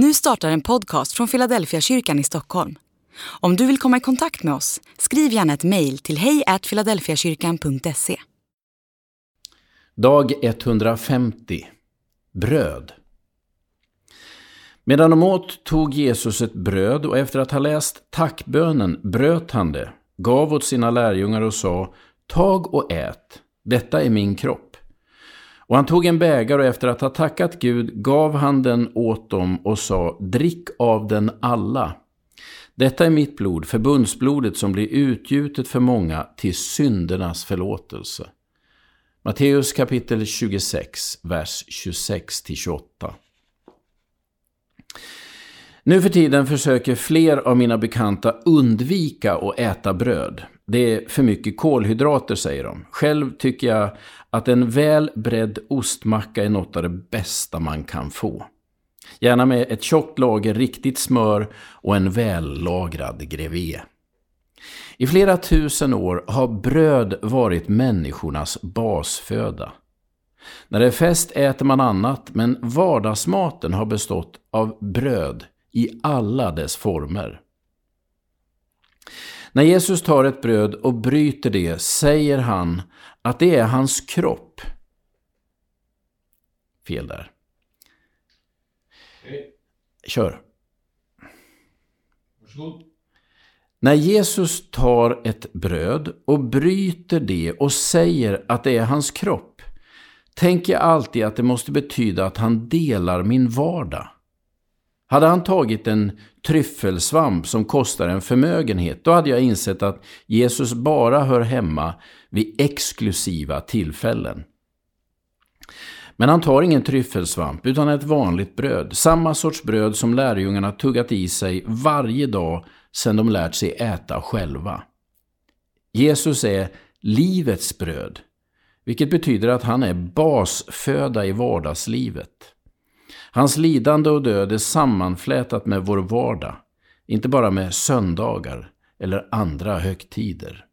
Nu startar en podcast från Philadelphia kyrkan i Stockholm. Om du vill komma i kontakt med oss, skriv gärna ett mejl till hejfiladelfiakyrkan.se. Dag 150 Bröd Medan de åt tog Jesus ett bröd och efter att ha läst tackbönen bröt han det, gav åt sina lärjungar och sa Tag och ät, detta är min kropp. Och han tog en bägare och efter att ha tackat Gud gav han den åt dem och sa Drick av den alla. Detta är mitt blod, förbundsblodet som blir utgjutet för många till syndernas förlåtelse. Matteus kapitel 26, vers 26-28. Nu för tiden försöker fler av mina bekanta undvika att äta bröd. Det är för mycket kolhydrater, säger de. Själv tycker jag att en väl bredd ostmacka är något av det bästa man kan få. Gärna med ett tjockt lager riktigt smör och en vällagrad grevé. I flera tusen år har bröd varit människornas basföda. När det är fest äter man annat, men vardagsmaten har bestått av bröd i alla dess former. När Jesus tar ett bröd och bryter det säger han att det är hans kropp. Fel där. Kör. Varsågod. När Jesus tar ett bröd och bryter det och säger att det är hans kropp tänker jag alltid att det måste betyda att han delar min vardag. Hade han tagit en tryffelsvamp som kostar en förmögenhet, då hade jag insett att Jesus bara hör hemma vid exklusiva tillfällen. Men han tar ingen tryffelsvamp utan ett vanligt bröd. Samma sorts bröd som lärjungarna tuggat i sig varje dag sedan de lärt sig äta själva. Jesus är livets bröd, vilket betyder att han är basföda i vardagslivet. Hans lidande och död är sammanflätat med vår vardag, inte bara med söndagar eller andra högtider.